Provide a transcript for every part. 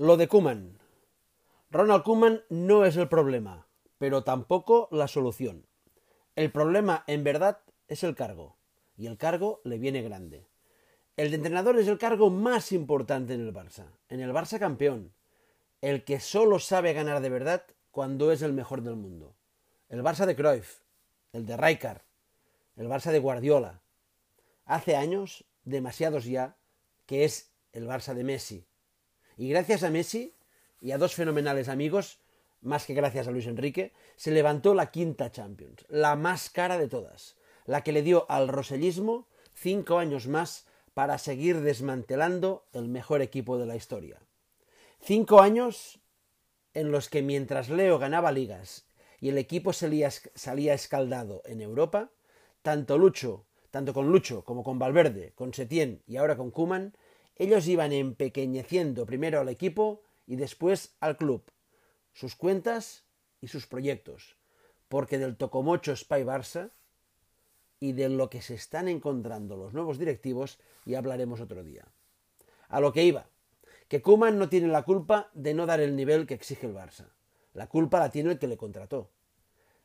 Lo de Kuman. Ronald Kuman no es el problema, pero tampoco la solución. El problema, en verdad, es el cargo. Y el cargo le viene grande. El de entrenador es el cargo más importante en el Barça. En el Barça campeón. El que solo sabe ganar de verdad cuando es el mejor del mundo. El Barça de Cruyff. El de Rijkaard. El Barça de Guardiola. Hace años, demasiados ya, que es el Barça de Messi. Y gracias a Messi y a dos fenomenales amigos, más que gracias a Luis Enrique, se levantó la quinta Champions, la más cara de todas, la que le dio al rosellismo cinco años más para seguir desmantelando el mejor equipo de la historia. Cinco años en los que mientras Leo ganaba ligas y el equipo salía, escaldado en Europa, tanto Lucho, tanto con Lucho como con Valverde, con Setién y ahora con Kuman, ellos iban empequeñeciendo primero al equipo y después al club, sus cuentas y sus proyectos, porque del tocomocho Spy Barça y de lo que se están encontrando los nuevos directivos ya hablaremos otro día. A lo que iba, que Kuman no tiene la culpa de no dar el nivel que exige el Barça. La culpa la tiene el que le contrató.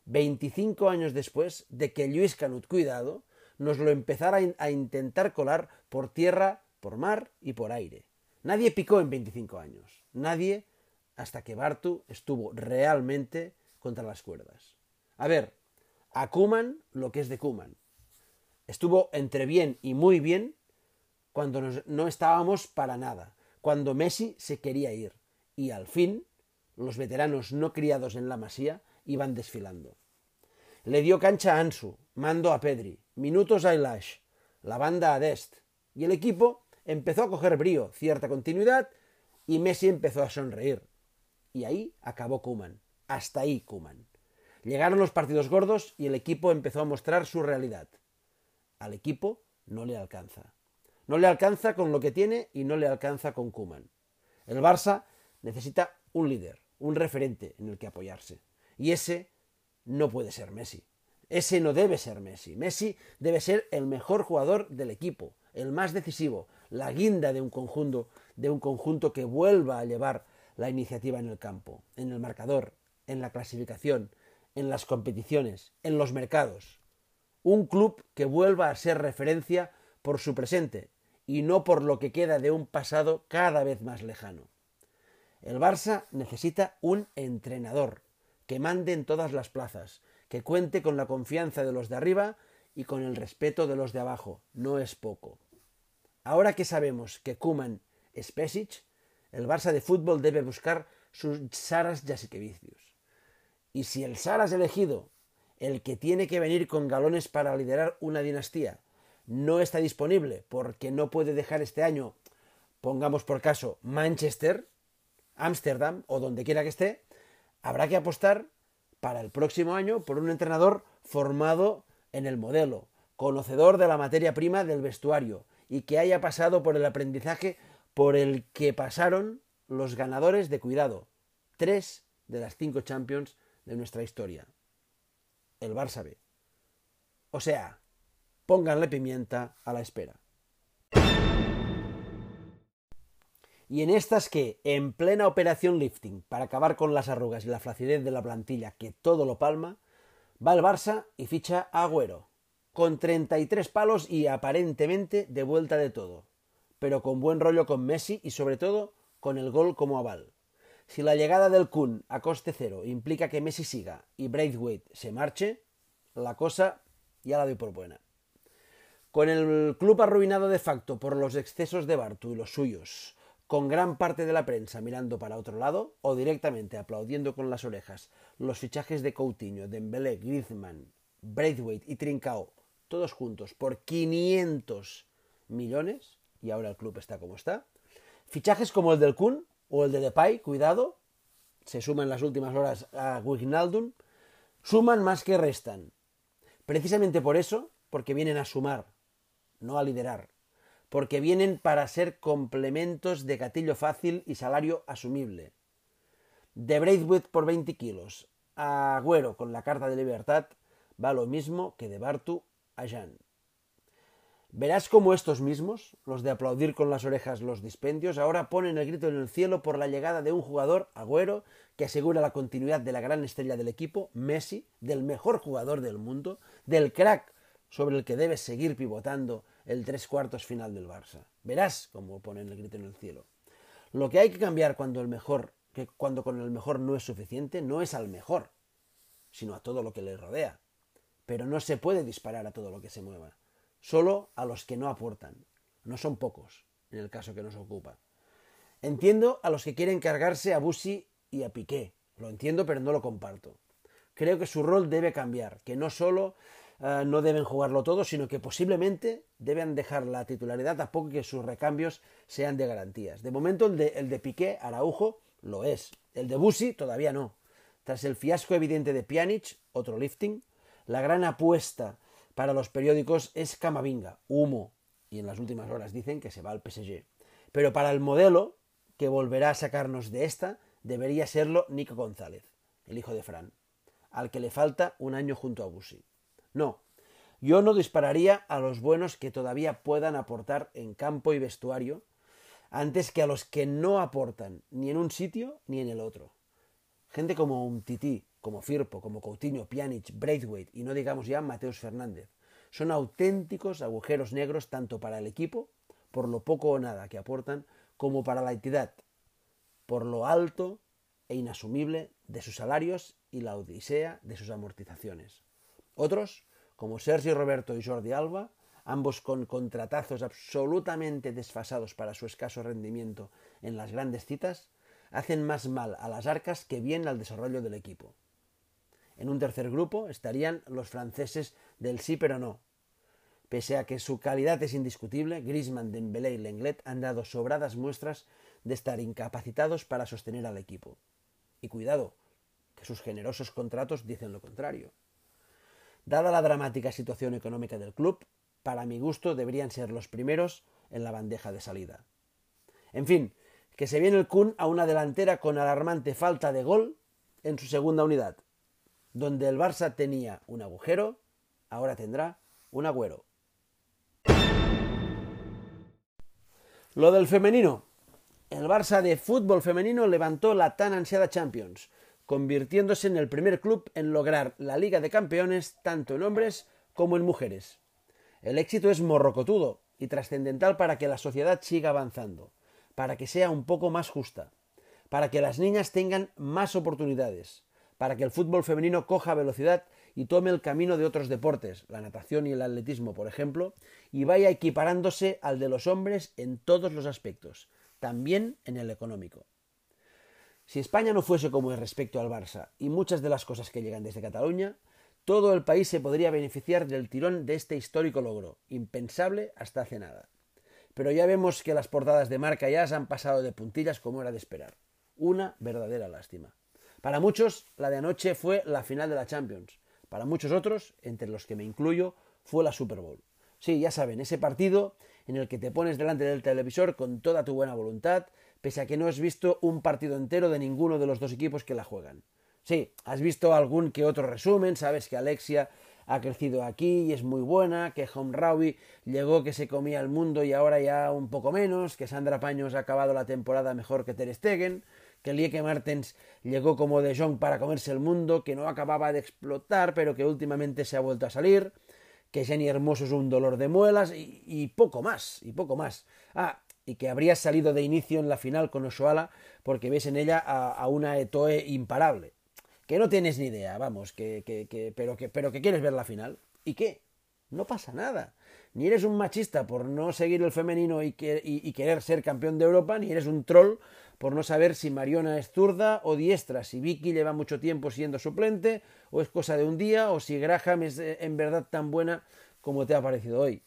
25 años después de que Luis Canut Cuidado nos lo empezara a intentar colar por tierra por mar y por aire. Nadie picó en 25 años. Nadie hasta que Bartu estuvo realmente contra las cuerdas. A ver, a Kuman lo que es de Kuman. Estuvo entre bien y muy bien cuando no estábamos para nada, cuando Messi se quería ir. Y al fin, los veteranos no criados en la masía iban desfilando. Le dio cancha a Ansu, mando a Pedri, minutos a Ilash, la banda a Dest, y el equipo empezó a coger brío, cierta continuidad, y Messi empezó a sonreír. Y ahí acabó Kuman. Hasta ahí Kuman. Llegaron los partidos gordos y el equipo empezó a mostrar su realidad. Al equipo no le alcanza. No le alcanza con lo que tiene y no le alcanza con Kuman. El Barça necesita un líder, un referente en el que apoyarse. Y ese no puede ser Messi. Ese no debe ser Messi. Messi debe ser el mejor jugador del equipo, el más decisivo, la guinda de un conjunto, de un conjunto que vuelva a llevar la iniciativa en el campo, en el marcador, en la clasificación, en las competiciones, en los mercados. Un club que vuelva a ser referencia por su presente y no por lo que queda de un pasado cada vez más lejano. El Barça necesita un entrenador que mande en todas las plazas, que cuente con la confianza de los de arriba y con el respeto de los de abajo. No es poco. Ahora que sabemos que Kuman es Pesic, el Barça de fútbol debe buscar sus Saras Jasikevicius. Y si el Saras elegido, el que tiene que venir con galones para liderar una dinastía, no está disponible porque no puede dejar este año, pongamos por caso, Manchester, Ámsterdam o donde quiera que esté, habrá que apostar para el próximo año por un entrenador formado en el modelo, conocedor de la materia prima del vestuario, y que haya pasado por el aprendizaje por el que pasaron los ganadores de cuidado, tres de las cinco Champions de nuestra historia. El Barça B. O sea, pónganle pimienta a la espera. Y en estas que, en plena operación lifting, para acabar con las arrugas y la flacidez de la plantilla que todo lo palma, va el Barça y ficha a Agüero, con 33 palos y aparentemente de vuelta de todo, pero con buen rollo con Messi y sobre todo con el gol como aval. Si la llegada del Kun a coste cero implica que Messi siga y Braithwaite se marche, la cosa ya la doy por buena. Con el club arruinado de facto por los excesos de Bartu y los suyos, con gran parte de la prensa mirando para otro lado o directamente aplaudiendo con las orejas los fichajes de Coutinho, Dembélé, Griezmann, Braithwaite y Trincao todos juntos por 500 millones, y ahora el club está como está. Fichajes como el del Kun o el de Depay, cuidado, se suman las últimas horas a Wijnaldum, suman más que restan. Precisamente por eso, porque vienen a sumar, no a liderar, porque vienen para ser complementos de gatillo fácil y salario asumible. De Braithwaite por 20 kilos a Agüero con la carta de libertad va lo mismo que de Bartu a Verás cómo estos mismos, los de aplaudir con las orejas los dispendios, ahora ponen el grito en el cielo por la llegada de un jugador, Agüero, que asegura la continuidad de la gran estrella del equipo, Messi, del mejor jugador del mundo, del crack sobre el que debes seguir pivotando el tres cuartos final del Barça. Verás cómo ponen el grito en el cielo. Lo que hay que cambiar cuando el mejor, que cuando con el mejor no es suficiente, no es al mejor, sino a todo lo que le rodea. Pero no se puede disparar a todo lo que se mueva solo a los que no aportan. No son pocos, en el caso que nos ocupa. Entiendo a los que quieren cargarse a Busi y a Piqué. Lo entiendo, pero no lo comparto. Creo que su rol debe cambiar, que no solo eh, no deben jugarlo todo, sino que posiblemente deben dejar la titularidad a poco que sus recambios sean de garantías. De momento el de, el de Piqué, Araujo, lo es. El de Busi todavía no. Tras el fiasco evidente de Pjanic, otro lifting, la gran apuesta para los periódicos es Camavinga, humo, y en las últimas horas dicen que se va al PSG. Pero para el modelo que volverá a sacarnos de esta, debería serlo Nico González, el hijo de Fran, al que le falta un año junto a Busi. No, yo no dispararía a los buenos que todavía puedan aportar en campo y vestuario, antes que a los que no aportan ni en un sitio ni en el otro. Gente como un Tití, como Firpo, como Coutinho, Pjanic, Braithwaite y no digamos ya Mateus Fernández. Son auténticos agujeros negros tanto para el equipo, por lo poco o nada que aportan, como para la entidad, por lo alto e inasumible de sus salarios y la odisea de sus amortizaciones. Otros, como Sergio Roberto y Jordi Alba, ambos con contratazos absolutamente desfasados para su escaso rendimiento en las grandes citas, hacen más mal a las arcas que bien al desarrollo del equipo. En un tercer grupo estarían los franceses del sí pero no. Pese a que su calidad es indiscutible, Griezmann, Dembélé y Lenglet han dado sobradas muestras de estar incapacitados para sostener al equipo. Y cuidado, que sus generosos contratos dicen lo contrario. Dada la dramática situación económica del club, para mi gusto deberían ser los primeros en la bandeja de salida. En fin, que se viene el Kun a una delantera con alarmante falta de gol en su segunda unidad. Donde el Barça tenía un agujero, ahora tendrá un agüero. Lo del femenino. El Barça de fútbol femenino levantó la tan ansiada Champions, convirtiéndose en el primer club en lograr la Liga de Campeones tanto en hombres como en mujeres. El éxito es morrocotudo y trascendental para que la sociedad siga avanzando, para que sea un poco más justa, para que las niñas tengan más oportunidades, para que el fútbol femenino coja velocidad y tome el camino de otros deportes, la natación y el atletismo, por ejemplo, y vaya equiparándose al de los hombres en todos los aspectos, también en el económico. Si España no fuese como es respecto al Barça y muchas de las cosas que llegan desde Cataluña, todo el país se podría beneficiar del tirón de este histórico logro, impensable hasta hace nada. Pero ya vemos que las portadas de marca ya se han pasado de puntillas como era de esperar. Una verdadera lástima. Para muchos, la de anoche fue la final de la Champions. Para muchos otros, entre los que me incluyo, fue la Super Bowl. Sí, ya saben, ese partido en el que te pones delante del televisor con toda tu buena voluntad, pese a que no has visto un partido entero de ninguno de los dos equipos que la juegan. Sí, has visto algún que otro resumen, sabes que Alexia ha crecido aquí y es muy buena, que Rawi llegó que se comía el mundo y ahora ya un poco menos, que Sandra Paños ha acabado la temporada mejor que Ter Stegen, que Lieke Martens llegó como de Jong para comerse el mundo, que no acababa de explotar, pero que últimamente se ha vuelto a salir, que Jenny Hermoso es un dolor de muelas y, poco más, y poco más. Ah, y que habría salido de inicio en la final con Oshoala porque ves en ella a, una Etoe imparable. Que no tienes ni idea, vamos, que, que, pero, que, pero que quieres ver la final. ¿Y qué? No pasa nada. Ni eres un machista por no seguir el femenino y, y querer ser campeón de Europa, ni eres un troll por no saber si Mariona es zurda o diestra, si Vicky lleva mucho tiempo siendo suplente, o es cosa de un día, o si Graham es eh, en verdad tan buena como te ha parecido hoy.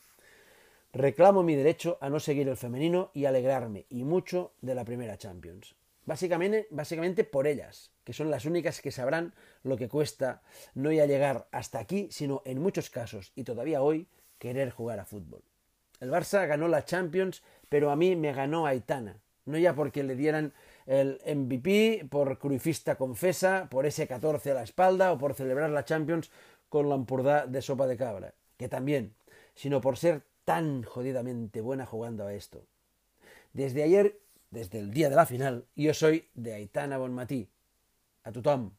Reclamo mi derecho a no seguir el femenino y alegrarme, y mucho, de la primera Champions. Básicamente, básicamente por ellas, que son las únicas que sabrán lo que cuesta no ya llegar hasta aquí, sino en muchos casos, y todavía hoy, querer jugar a fútbol. El Barça ganó la Champions, pero a mí me ganó Aitana, no ya porque le dieran el MVP, por cruifista confesa, por ese 14 a la espalda o por celebrar la Champions con la ampurdá de sopa de cabra, que también, sino por ser tan jodidamente buena jugando a esto. Desde ayer, desde el día de la final, jo soy de Aitana Bonmatí. A tothom,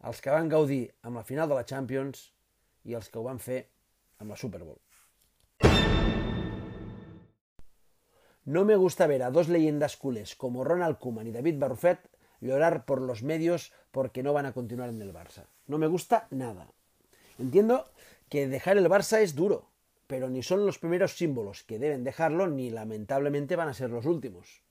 als que van gaudir la final de la Champions i els que ho van la Super Bowl. No me gusta ver a dos leyendas culés como Ronald Koeman y David Barrufet llorar por los medios porque no van a continuar en el Barça. No me gusta nada. Entiendo que dejar el Barça es duro, pero ni son los primeros símbolos que deben dejarlo, ni lamentablemente van a ser los últimos.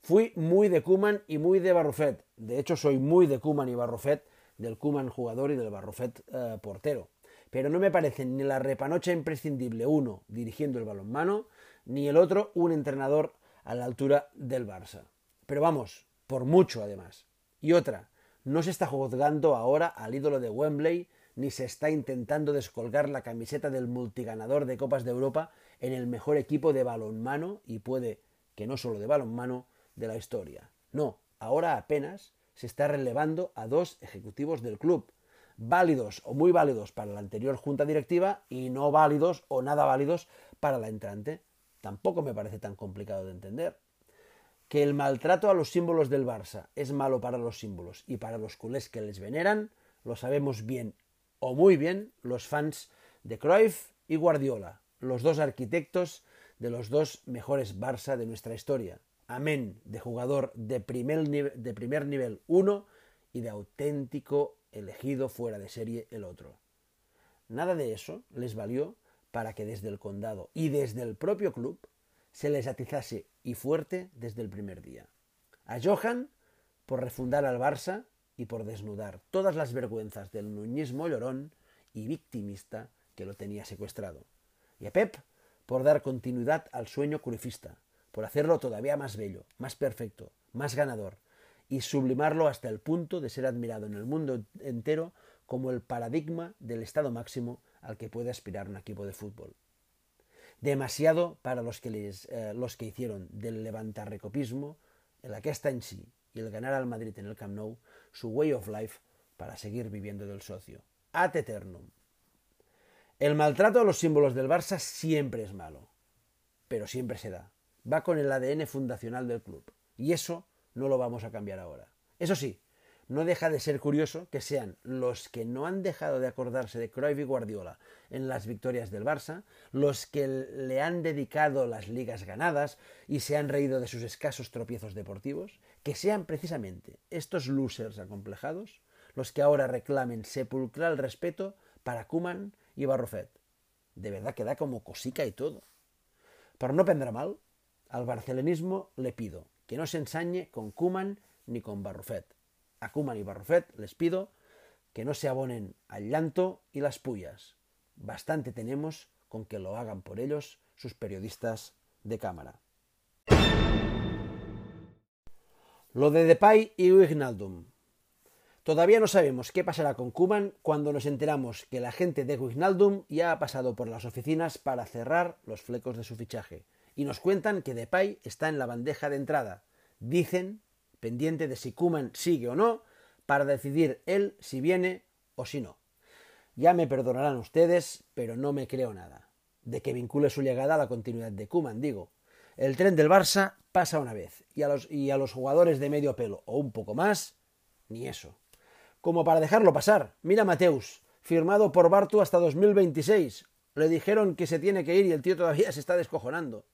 Fui muy de Kuman y muy de Barrufet. De hecho, soy muy de Kuman y Barrufet, del Kuman jugador y del Barrufet eh, portero. Pero no me parecen ni la repanocha imprescindible uno dirigiendo el balonmano, ni el otro un entrenador a la altura del Barça. Pero vamos, por mucho además. Y otra, no se está juzgando ahora al ídolo de Wembley, ni se está intentando descolgar la camiseta del multiganador de Copas de Europa en el mejor equipo de balonmano, y puede que no solo de balonmano, de la historia. No, ahora apenas se está relevando a dos ejecutivos del club, válidos o muy válidos para la anterior junta directiva y no válidos o nada válidos para la entrante. Tampoco me parece tan complicado de entender. Que el maltrato a los símbolos del Barça es malo para los símbolos y para los culés que les veneran, lo sabemos bien o muy bien los fans de Cruyff y Guardiola, los dos arquitectos de los dos mejores Barça de nuestra historia. Amén de jugador de primer, de primer nivel uno y de auténtico elegido fuera de serie el otro. Nada de eso les valió para que desde el condado y desde el propio club se les atizase y fuerte desde el primer día. A Johan por refundar al Barça y por desnudar todas las vergüenzas del nuñismo llorón y victimista que lo tenía secuestrado. Y a Pep por dar continuidad al sueño curifista, por hacerlo todavía más bello, más perfecto, más ganador, y sublimarlo hasta el punto de ser admirado en el mundo entero como el paradigma del estado máximo al que puede aspirar un equipo de fútbol. Demasiado para los que, les, eh, los que hicieron del levantarrecopismo, el aquesta en sí y el ganar al Madrid en el Camp Nou su way of life para seguir viviendo del socio. Ad eternum. El maltrato a los símbolos del Barça siempre es malo, pero siempre se da. Va con el ADN fundacional del club. Y eso no lo vamos a cambiar ahora. Eso sí, no deja de ser curioso que sean los que no han dejado de acordarse de Cruyff y Guardiola en las victorias del Barça, los que le han dedicado las ligas ganadas y se han reído de sus escasos tropiezos deportivos, que sean precisamente estos losers acomplejados los que ahora reclamen sepulcral respeto para Kuman y Barrofet. De verdad que da como cosica y todo. Por no prendre mal, al barcelonismo le pido que no se ensañe con Kuman ni con Barrufet. A Kuman y Barrufet les pido que no se abonen al llanto y las pullas. Bastante tenemos con que lo hagan por ellos sus periodistas de cámara. Lo de Depay y Wijnaldum. Todavía no sabemos qué pasará con Kuman cuando nos enteramos que la gente de Wijnaldum ya ha pasado por las oficinas para cerrar los flecos de su fichaje y nos cuentan que Depay está en la bandeja de entrada. Dicen, pendiente de si Kuman sigue o no, para decidir él si viene o si no. Ya me perdonarán ustedes, pero no me creo nada. De que vincule su llegada a la continuidad de Kuman, digo. El tren del Barça pasa una vez, y a, los, y a los jugadores de medio pelo, o un poco más, ni eso. Como para dejarlo pasar, mira Mateus, firmado por Bartu hasta 2026. Le dijeron que se tiene que ir y el tío todavía se está descojonando.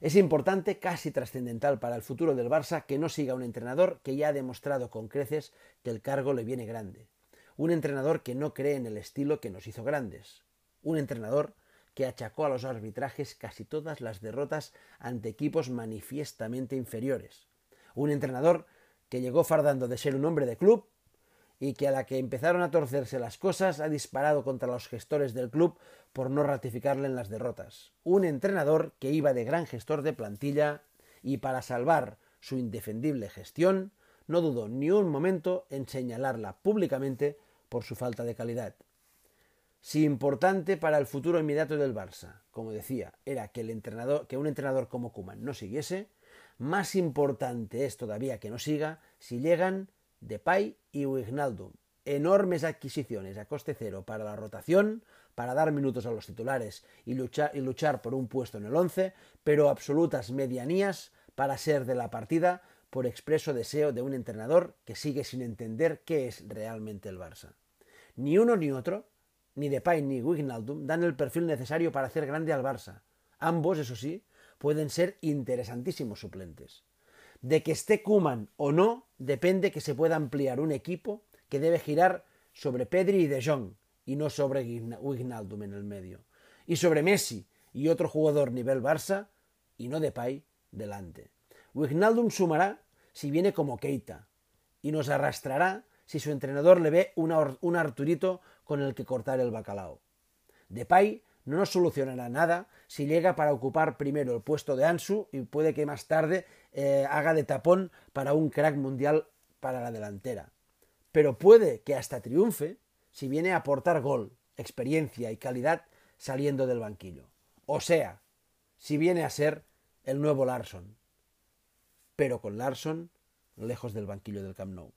Es importante, casi trascendental para el futuro del Barça, que no siga un entrenador que ya ha demostrado con creces que el cargo le viene grande. Un entrenador que no cree en el estilo que nos hizo grandes. Un entrenador que achacó a los arbitrajes casi todas las derrotas ante equipos manifiestamente inferiores. Un entrenador que llegó fardando de ser un hombre de club y que a la que empezaron a torcerse las cosas ha disparado contra los gestores del club por no ratificarle en las derrotas. Un entrenador que iba de gran gestor de plantilla y para salvar su indefendible gestión no dudó ni un momento en señalarla públicamente por su falta de calidad. Si importante para el futuro inmediato del Barça, como decía, era que, el entrenador, que un entrenador como Kuman no siguiese, más importante es todavía que no siga si llegan Depay y Wijnaldum. Enormes adquisiciones a coste cero para la rotación, para dar minutos a los titulares y luchar, por un puesto en el 11, pero absolutas medianías para ser de la partida por expreso deseo de un entrenador que sigue sin entender qué es realmente el Barça. Ni uno ni otro, ni Depay ni Wijnaldum, dan el perfil necesario para hacer grande al Barça. Ambos, eso sí, pueden ser interesantísimos suplentes. De que esté Kuman o no, depende que se pueda ampliar un equipo que debe girar sobre Pedri y De Jong, y no sobre Wijnaldum en el medio. Y sobre Messi y otro jugador nivel Barça, y no Depay, delante. Wijnaldum sumará si viene como Keita, y nos arrastrará si su entrenador le ve un Arturito con el que cortar el bacalao. Depay no nos solucionará nada si llega para ocupar primero el puesto de Ansu y puede que más tarde eh, haga de tapón para un crack mundial para la delantera. Pero puede que hasta triunfe si viene a aportar gol, experiencia y calidad saliendo del banquillo. O sea, si viene a ser el nuevo Larson. Pero con Larson lejos del banquillo del Camp Nou.